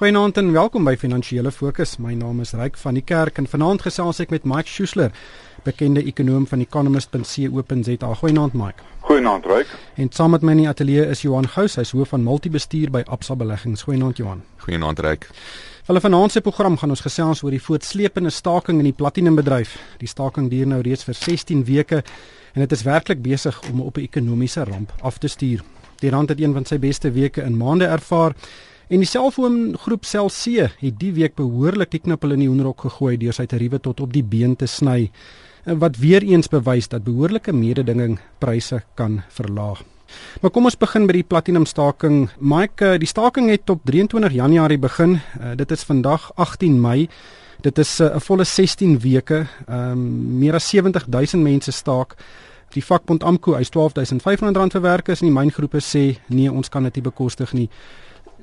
Goeienaand en welkom by Finansiële Fokus. My naam is Ryk van die Kerk en vanaand gesels ek met Mike Schuessler, bekende ekonom van economist.co.za. Goeienaand Mike. Goeienaand Ryk. En saam met my in die ateljee is Johan Gous, hy's hoof van multibestuur by Absa Beleggings. Goeienaand Johan. Goeienaand Ryk. Hulle vanaand se program gaan ons gesels oor die voortsleepende staking in die platinumbedryf. Die staking duur nou reeds vir 16 weke en dit is werklik besig om op 'n ekonomiese ramp af te stuur. Die rand het een van sy beste weke in maande ervaar En die selfoongroep Celsius het die week behoorlik die knippel in die hoenderhok gegooi deur sy tariewe tot op die been te sny, wat weer eens bewys dat behoorlike mededinging pryse kan verlaag. Maar kom ons begin by die platinum staking. Mike, die staking het op 23 Januarie begin. Uh, dit is vandag 18 Mei. Dit is eh, 'n uh, volle 16 weke. Ehm um, meer as 70000 mense staak. Die vakbond AMKU eis R12500 vir werkers en die myngroepe sê nee, ons kan dit nie bekostig nie.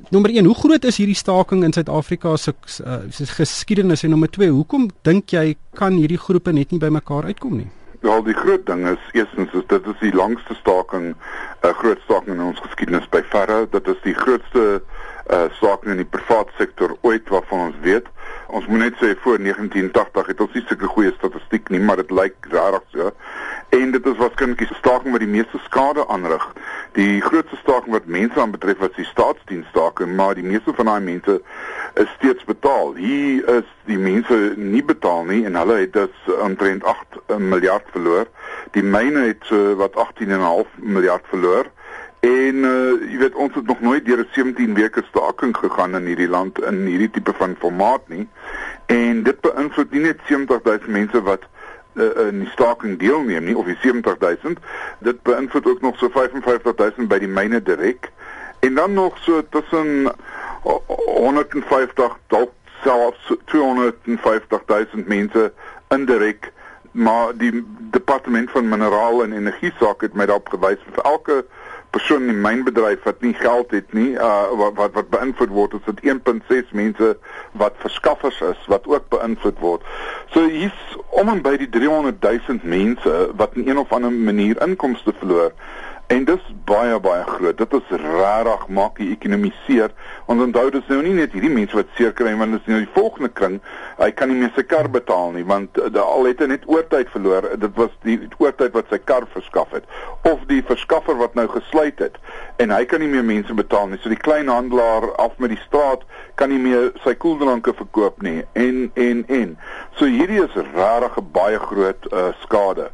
Nommer 1, hoe groot is hierdie staking in Suid-Afrika se uh, geskiedenis en nommer 2, hoekom dink jy kan hierdie groepe net nie bymekaar uitkom nie? Wel, die groot ding is eerstens is dit is die langste staking, 'n uh, groot staking in ons geskiedenis by verre. Dit is die grootste uh, staking in die private sektor ooit waarvan ons weet. Ons moet net sê voor 1980 het ons nie sulke goeie statistiek nie, maar dit lyk rarig so. En dit is waarskynlik die staking wat die meeste skade aanrig. Die grootste staking wat mense aan betref was die staatsdiensstaking, maar die meeste van daai mense is steeds betaal. Hier is die mense nie betaal nie en hulle het dus omtrent 8 miljard verloor. Die myne het so wat 18,5 miljard verloor. En uh, jy weet ons het nog nooit deur 'n 17 weke staking gegaan in hierdie land in hierdie tipe van formaat nie. En dit beïnvloed nie net 70000 mense wat uh, in die staking deelneem nie of die 70000, dit beïnvloed ook nog so 55000 by die myne direk. En dan nog so tussen 150 dalk selfs 250000 mense indirek maar die departement van mineraal en energie sake het my daarop gewys vir elke persoon in die mynbedryf wat nie geld het nie uh, wat wat, wat beïnvloed word is dit 1.6 mense wat verskaffers is wat ook beïnvloed word. So hier's om en by die 300 000 mense wat in een of ander manier inkomste verloor. En dis baie baie groot. Dit is rarig maak die ekonomie seer. Ons onthou dis nou nie net hierdie mense wat seer kry want dit is nou die volgende kring. Hy kan nie meer sy kar betaal nie want uh, al het hy net oortyd verloor. Dit was die oortyd wat sy kar verskaf het of die verskaffer wat nou gesluit het en hy kan nie meer mense betaal nie. So die kleinhandelaar af met die straat kan nie meer sy koeldranke verkoop nie en en en. So hierdie is regtig 'n baie groot uh, skade.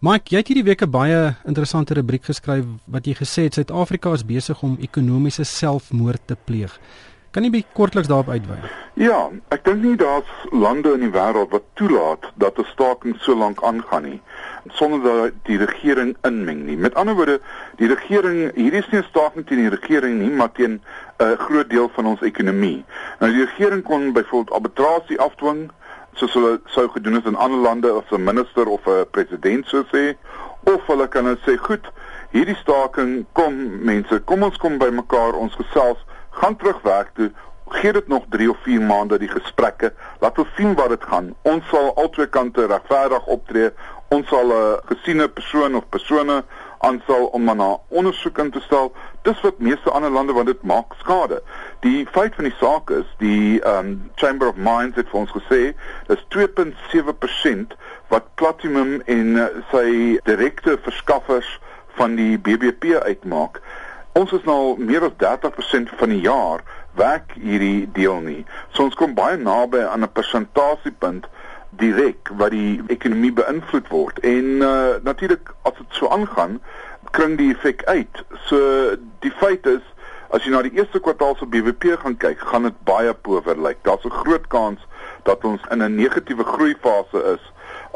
Mike, jy het hierdie week 'n baie interessante rubriek geskryf wat jy gesê het Suid-Afrika is besig om ekonomiese selfmoord te pleeg. Kan jy bietjie kortliks daarop uitwy? Ja, ek dink nie daar's lande in die wêreld wat toelaat dat 'n staking so lank aangaan nie sonder dat die regering inmeng nie. Met ander woorde, die regering, hierdie is nie 'n staking teen die regering nie, maar teen 'n uh, groot deel van ons ekonomie. Nou die regering kon byvoorbeeld arbitrasie afdwing soos hulle sou gedoen het in ander lande as 'n minister of 'n president sou sê, of hulle kan net sê, "Goed, hierdie staking kom mense, kom ons kom by mekaar, ons gesels, gaan terug werk toe." Gee dit nog 3 of 4 maande die gesprekke. Laat ons sien wat dit gaan. Ons sal albei kante regverdig optree ons sal 'n uh, gesiene persoon of persone aansal om na ondersoek in te stel. Dis wat meeste ander lande want dit maak skade. Die feit van die saak is die um, Chamber of Mines het vir ons gesê dis 2.7% wat platinum en uh, sy direkte verskaffers van die BBP uitmaak. Ons is nou meer as 30% van die jaar werk hierdie deel nie. So ons kom baie naby aan 'n persentasiepunt direk wat die ekonomie beïnvloed word. En uh, natuurlik as dit so aangaan, kring die effek uit. So die feit is as jy na die eerste kwartaal se BBP gaan kyk, gaan dit baie power lyk. Daar's 'n groot kans dat ons in 'n negatiewe groeifase is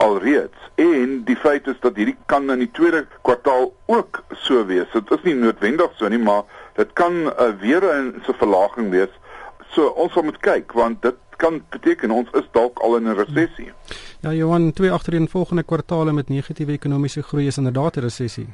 alreeds. En die feit is dat hierdie kan in die tweede kwartaal ook so wees. Dit is nie noodwendig so nie, maar dit kan uh, weer 'n so verlaging wees. So ons moet kyk want dit kan beteken ons is dalk al in 'n resessie. Ja, Johan, twee agtereen volgende kwartaale met negatiewe ekonomiese groei is inderdaad 'n resessie.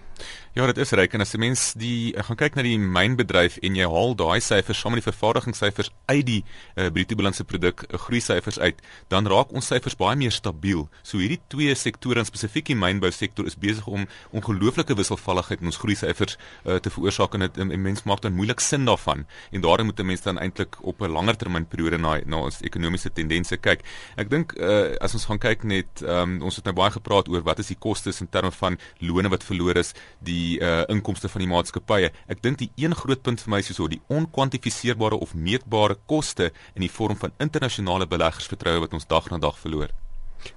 Ja, dit is reg en as jy mens die gaan kyk na die mynbedryf en jy haal daai syfers saam met die vervaardigingssyfers uit die uh, bruto binnelandse produk uh, groei syfers uit, dan raak ons syfers baie meer stabiel. So hierdie twee sektore, spesifiek die mynbou sektor is besig om ongelooflike wisselvalligheid in ons groei syfers uh, te veroorsaak en dit mense maak dan moeilik sin daarvan en daarom moet mense dan eintlik op 'n langer termyn periode na na ons ekonomiese tendense kyk. Ek dink uh, as ons gaan kyk net um, ons het nou baie gepraat oor wat is die kostes in terme van lone wat verloor is, die uh, inkomste van die maatskappye. Ek dink die een groot punt vir my is so die onkwantifiseerbare of meetbare koste in die vorm van internasionale beleggersvertroue wat ons dag na dag verloor.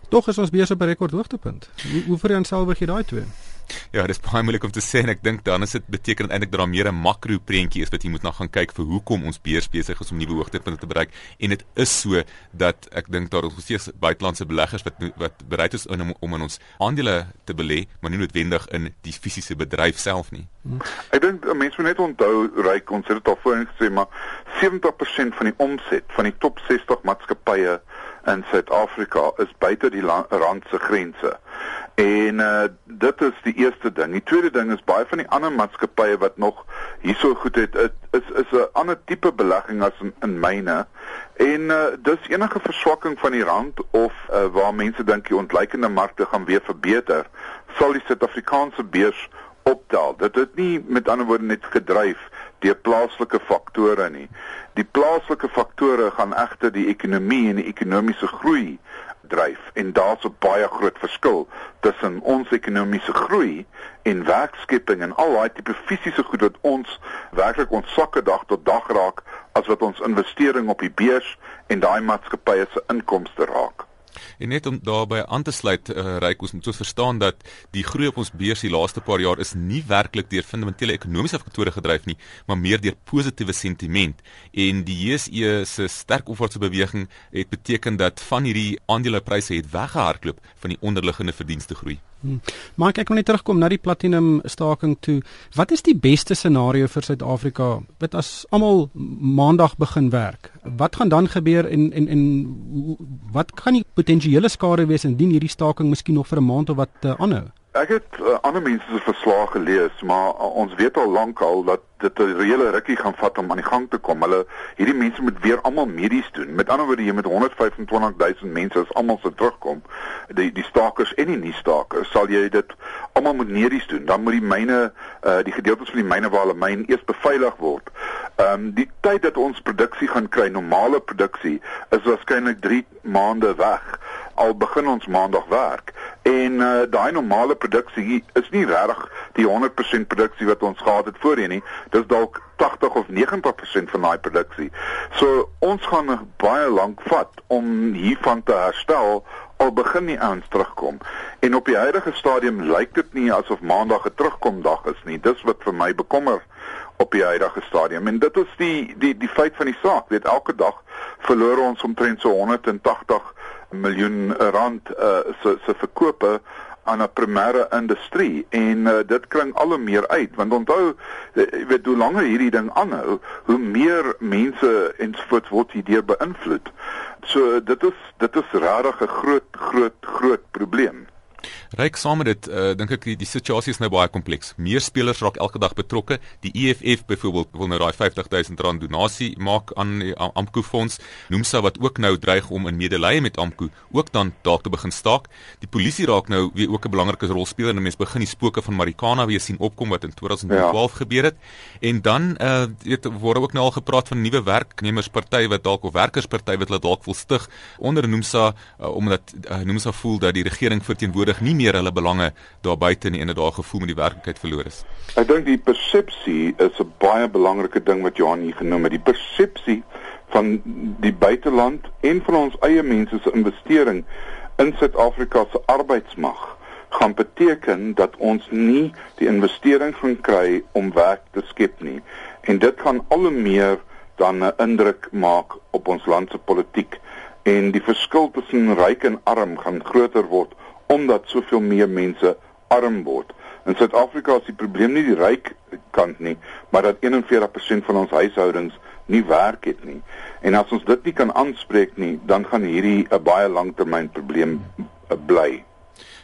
Tog is ons besig op 'n rekordhoogtepunt. Hoe hoe vereenselwig jy daai twee? Ja, dit is baie moeilik om te sê en ek dink dan is dit beteken eintlik dat daar meer 'n makro prentjie is wat jy moet na gaan kyk vir hoekom ons beurs besig is om nuwe hoogtepunte te bereik en dit is so dat ek dink daar is steeds buitelandse beleggers wat wat bereid is om om in ons aandele te belê, maar nie noodwendig in die fisiese bedryf self nie. Hmm. Ek dink mense moet net onthou, ryk ons het dit al voorheen gesê, maar 70% van die omset van die top 60 maatskappye in Suid-Afrika is buite die rand se grense. En uh dit is die eerste ding. Die tweede ding is baie van die ander maatskappye wat nog hierso goed het, is is 'n ander tipe belegging as in, in myne. En uh dis enige verswakking van die rand of uh, waar mense dink die ontleikende markte gaan weer verbeter, sal die Suid-Afrikaanse beurs opdaal. Dit het nie met ander woorde net gedryf deur plaaslike faktore nie. Die plaaslike faktore gaan egter die ekonomie en die ekonomiese groei dryf en daar's 'n baie groot verskil tussen ons ekonomiese groei en werkskepping en al daai tipe fisiese goed wat ons werklik ons sakke dag tot dag raak as wat ons investering op die beurs en daai maatskappye se inkomste raak. En net om daarbey aan te sluit, uh, Ryk, ons moet so verstaan dat die groei op ons beurs die laaste paar jaar is nie werklik deur fundamentele ekonomiese faktore gedryf nie, maar meer deur positiewe sentiment. En die JSE se sterk opwaartse beweging het beteken dat van hierdie aandelepryse het weggehardloop van die onderliggende verdienste groei. Hmm. Maar ek wil net terugkom na die platinum staking toe. Wat is die beste scenario vir Suid-Afrika? Wat as almal maandag begin werk? Wat gaan dan gebeur en en en wat kan die potensiële skade wees indien hierdie staking miskien nog vir 'n maand of wat uh, aanhou? Ek het uh, ander mense se verslae gelees, maar uh, ons weet al lank al dat dit 'n reële rukkie gaan vat om aan die gang te kom. Hulle hierdie mense moet weer almal medies doen. Met ander woorde, jy met 125 000 mense as almal se terugkom, die die stakers en die nie stakers, sal jy dit almal moet medies doen. Dan moet die myne uh die gedeeltes van die myne waar hulle myn eers beveilig word. Ehm um, die tyd dat ons produksie gaan kry, normale produksie, is waarskynlik 3 maande weg al begin ons maandag werk en uh, daai normale produksie is nie regtig die 100% produksie wat ons gehad het voorheen nie. Dis dalk 80 of 90% van daai produksie. So ons gaan baie lank vat om hiervan te herstel al begin nie eens terugkom. En op die huidige stadium lyk dit nie asof maandag 'n terugkomdag is nie. Dis wat vir my bekommer op die huidige stadium. En dit is die die die feit van die saak. Weet elke dag verloor ons omtrent so 180 miljoen rand uh, se se verkope aan 'n primêre industrie en uh, dit klink al hoe meer uit. Want onthou uh, weet hoe langer hierdie ding aanhou hoe meer mense ensovoorts word hierdeur beïnvloed. So dit is dit is regtig 'n groot groot groot probleem Ryk saam met dit, uh, dink ek die, die situasie is nou baie kompleks. Meer spelers raak elke dag betrokke. Die EFF byvoorbeeld wil nou daai 50000 rand donasie maak aan die Amku fonds. Nomsa wat ook nou dreig om in medelee met Amku ook dan dalk te begin staak. Die polisie raak nou weer ook 'n belangrike rol speel en mense begin die spooke van Marikana weer sien opkom wat in 2012 ja. gebeur het. En dan uh weet word ook nou al gepraat van nuwe werknemersparty wat dalk of werkersparty wat hulle dalk wil stig onder Nomsa uh, omdat uh, Nomsa voel dat die regering verteenwoordig nie meer hulle belange daar buite nie en dit daar gevoel met die werklikheid verloor is. Ek dink die persepsie is 'n baie belangrike ding wat Johan hier genoem het. Die persepsie van die buiteland en van ons eie mense se investering in Suid-Afrika se arbeidsmag gaan beteken dat ons nie die investering gaan kry om werk te skep nie. En dit gaan al hoe meer dan 'n indruk maak op ons land se politiek en die verskil tussen ryk en arm gaan groter word omdat soveel meer mense arm word. In Suid-Afrika is die probleem nie die ryk kant nie, maar dat 41% van ons huishoudings nie werk het nie. En as ons dit nie kan aanspreek nie, dan gaan hierdie 'n baie langtermynprobleem eh, bly.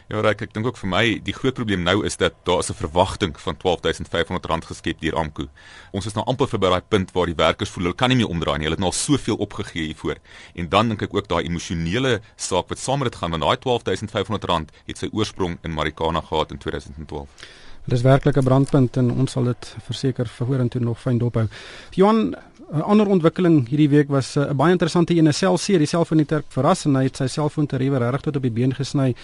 Ja, Ryk, ek dink ook vir my die groot probleem nou is dat daar is 'n verwagting van R12500 geskep deur Amku. Ons is nou amper verby daai punt waar die werkers voel hulle kan nie meer omdraai nie. Hulle het nou al soveel opgegee hiervoor. En dan dink ek ook daai emosionele saak wat saam met dit gaan want daai R12500 het sy oorsprong in Marikana gehad in 2012. Dit is werklik 'n brandpunt en ons sal dit verseker verhoorend nog fyn dophou. Johan 'n ander ontwikkeling hierdie week was 'n uh, baie interessante een. Cellc, die selfoonnetwerk verras en hy het sy selfoontariewe regtig tot op die been gesny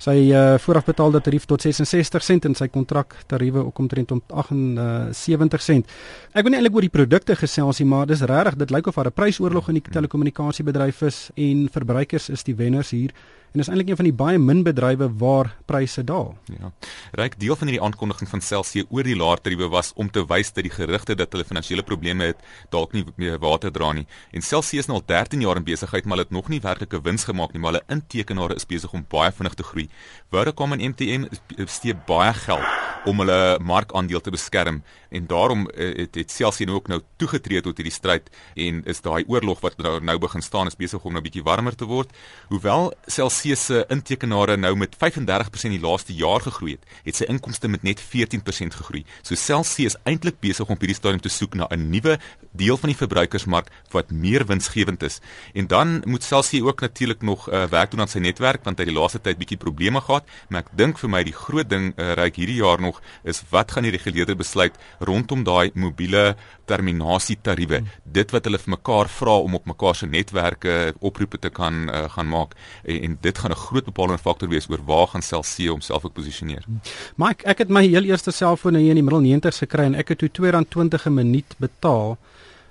sy uh, voorafbetaalde tarief tot 66 sent en sy kontrak tariewe ook omtrent om 78 sent. Ek wil nie eintlik oor die produkte gesels nie, maar dis regtig, dit lyk of daar 'n prysoorlog in die telekommunikasiebedryf is en verbruikers is die wenners hier en is eintlik een van die baie min bedrywe waar pryse daal. Ja. Ryk deel van hierdie aankondiging van Celsius oor die laer tariewe was om te wys dat die gerugte dat hulle finansiële probleme het dalk nie meer water dra nie. En Celsius is nou al 13 jaar in besigheid, maar het nog nie werklike wins gemaak nie, maar hulle intekenaars is besig om baie vinnig te groei. Vodacom en MTN steek baie geld om hulle markandeel te beskerm en daarom eh, het, het Celsius nou ook nou toegetree tot hierdie stryd en is daai oorlog wat nou, nou begin staan is besig om nou bietjie warmer te word. Hoewel Celsius se intekenaars nou met 35% die laaste jaar gegroei het, het sy inkomste met net 14% gegroei. So Celsius is eintlik besig om hierdie stadium te soek na 'n nuwe deel van die verbruikersmark wat meer winsgewend is. En dan moet Celsius ook natuurlik nog uh, werk doen aan sy netwerk want hy het die laaste tyd bietjie probleme gehad, maar ek dink vir my die groot ding uh, reik hierdie jaar nog is wat gaan die reguleerder besluit rondom daai mobiele terminasie tariewe. Hmm. Dit wat hulle vir mekaar vra om op mekaar se netwerke oproepe te kan uh, gaan maak en, en dit gaan 'n groot bepalende faktor wees oor waar gaan Celsius homself ook posisioneer. Hmm. Mike, ek het my heel eerste selfoon hier in die middel 90s gekry en ek het toe R2.20 'n minuut betaal.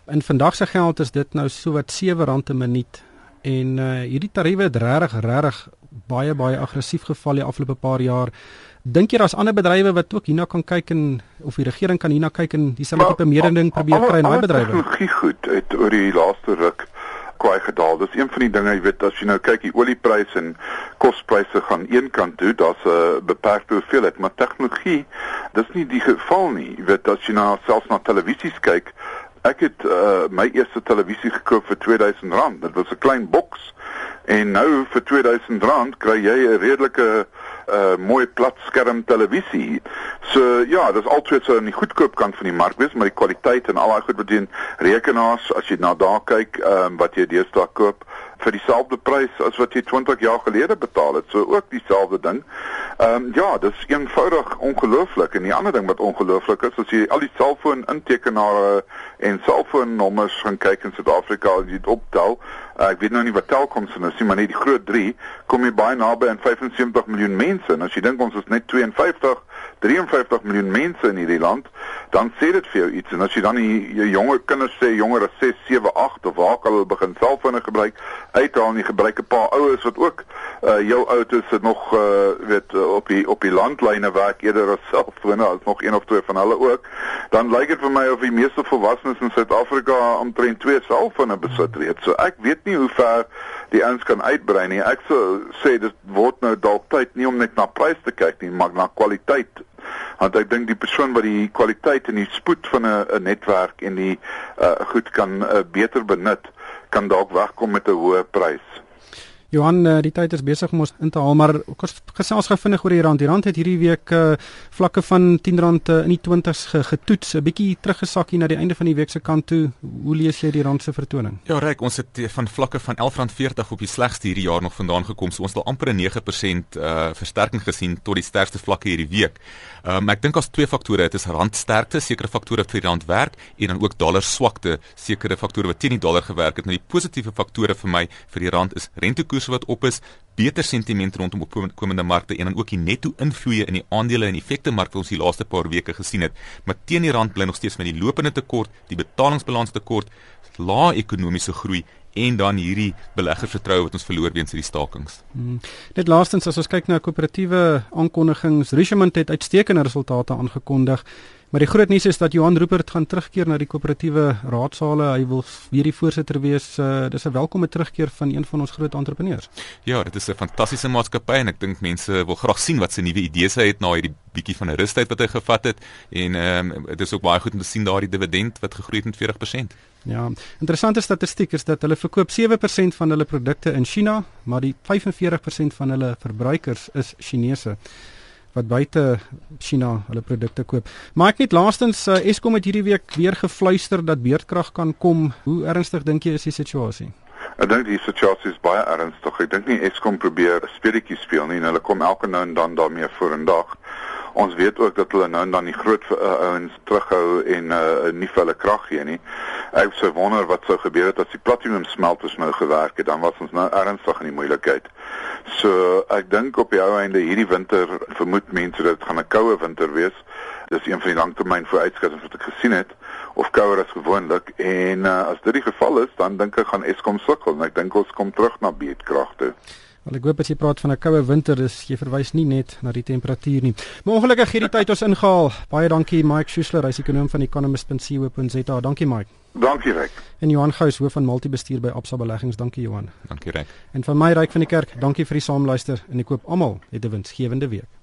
In vandag se geld is dit nou so wat R7 'n minuut. En uh, hierdie tariewe het regtig regtig baie baie aggressief geval die afgelope paar jaar. Dink jy daar's ander bedrywe wat ook hierna kan kyk en of die regering kan hierna kyk en dieselfde tipe mededinging probeer kry in daai bedrywe? Tegnologie goed het oor die laaste ruk kwai gedaal. Dis een van die dinge, jy weet, as jy nou kyk die oliepryse en kospryse gaan een kant toe, daar's 'n beperkte hoeveelheid, maar tegnologie, dis nie die geval nie. Jy weet, as jy nou selfs na televisies kyk, ek het uh, my eerste televisie gekoop vir R2000. Dit was 'n klein boks. En nou vir R2000 kry jy 'n redelike uh mooi plat skerm televisie. So ja, dis altyd so aan die goedkoop kant van die mark wees, maar die kwaliteit en al daai goed wat in rekenaars as jy na daar kyk, ehm um, wat jy deesdae koop vir dieselfde prys as wat jy 20 jaar gelede betaal het. So ook dieselfde ding. Ehm um, ja, dis eenvoudig ongelooflik en die ander ding wat ongelooflik is, as jy al die selfoon intekenare en selfoonnommers gaan kyk in Suid-Afrika, as jy dit optel, uh, ek weet nou nie wat Telkom se nou sien, maar net die groot 3 kom jy baie naby aan 75 miljoen mense. En as jy dink ons is net 52 53 miljoen mense in hierdie land, dan sê dit vir jou iets. En as jy dan die jou jonger kinders sê jonger as 6, 7, 8 of waar hulle begin selfone gebruik, uithaal nie gebruik 'n paar ouers wat ook uh jou ouers het nog uh weet op die op die landlyne werk eerder as selfone, as nog een of twee van hulle ook, dan lyk dit vir my of die meeste volwassenes in Suid-Afrika omtrent twee selfone besit reeds. So ek weet nie hoe ver die ouens kan uitbrei nie. Ek sou sê dit word nou dalk tyd nie om net na prys te kyk nie, maar na kwaliteit want ek dink die persoon wat die kwaliteit en die spoed van 'n netwerk en die uh, goed kan uh, beter benut kan dalk wegkom met 'n hoë prys. Johan, uh, die tyd is besig om ons in te haal, maar kos gesels gou vinnig oor die rand. Die rand het hierdie week uh, vlakke van R10 uh, in die 20s ge, getoets, 'n bietjie teruggesak hier na die einde van die week se kant toe. Hoe lees jy die rand se vertoning? Ja, reg, ons het van vlakke van R11.40 op die slegste hierdie jaar nog vandaan gekom. So ons het al amper 'n 9% uh, versterking gesien tot die sterkste vlakke hierdie week. Um, ek dink as twee faktore, dit is randsterkte, sekere faktore vir die rand werk en dan ook dollar swakte, sekere faktore wat teen die dollar gewerk het. Nou die positiewe faktore vir my vir die rand is rentekoers koerse wat op is, beter sentiment rondom opkomende markte en dan ook die netto invloeye in die aandele en effekte mark wat ons die laaste paar weke gesien het. Maar teen die rand bly nog steeds met die lopende tekort, die betalingsbalans tekort, lae ekonomiese groei en dan hierdie beleggersvertroue wat ons verloor weens hierdie stakings. Hmm. Net laastens as ons kyk na koöperatiewe aankondigings, Richemont het uitstekende resultate aangekondig. Maar die groot nuus is dat Johan Rupert gaan terugkeer na die koöperatiewe raadsale. Hy wil weer die voorsitter wees. Uh, dis 'n welkome terugkeer van een van ons groot entrepreneurs. Ja, dit is 'n fantastiese maatskappy en ek dink mense wil graag sien wat sy nuwe idees het na hierdie bietjie van 'n rustyd wat hy gevat het en ehm um, dit is ook baie goed om te sien daardie dividend wat gegroei het met 40%. Ja, interessante statistiek is dat hulle verkoop 7% van hulle produkte in China, maar die 45% van hulle verbruikers is Chinese wat buite China hulle produkte koop. Maar ek net laastens uh, Eskom het hierdie week weer gefluister dat beerdkrag kan kom. Hoe ernstig dink jy is die situasie? Ek dink die situasie is baie ernstig. Ek dink nie Eskom probeer speletjie speel nie. Hulle kom elke nou en dan daarmee voor in dag. Ons weet ook dat hulle nou en dan die groot uh, ouens terughou en uh, nie vir hulle krag gee nie. Ek sou wonder wat sou gebeur het as die platinum smelters nou gewerk het, dan was ons nou ernstig in die moeilikheid. So ek dink op die ou einde hierdie winter vermoed mense dat dit gaan 'n koue winter wees. Dis een van die langtermyn vooruitskattinge wat ek gesien het of kouer as gewoonlik en uh, as dit die geval is, dan dink ek gaan Eskom sukkel en ek dink ons kom terug na beedkragte. Wel ek hoop as jy praat van 'n koue winter, dis jy verwys nie net na die temperatuur nie. Maar ongelukkig hierdie tyd ons ingehaal. Baie dankie Mike Schuessler, hy's ekonom van economist.co.za. Dankie Mike. Dankie Ryk. En Johan Gous, hoof van multibestuur by Absa Beleggings. Dankie Johan. Dankie Ryk. En van my Ryk van die kerk, dankie vir die saamluister en ek koop almal 'n winsgewende week.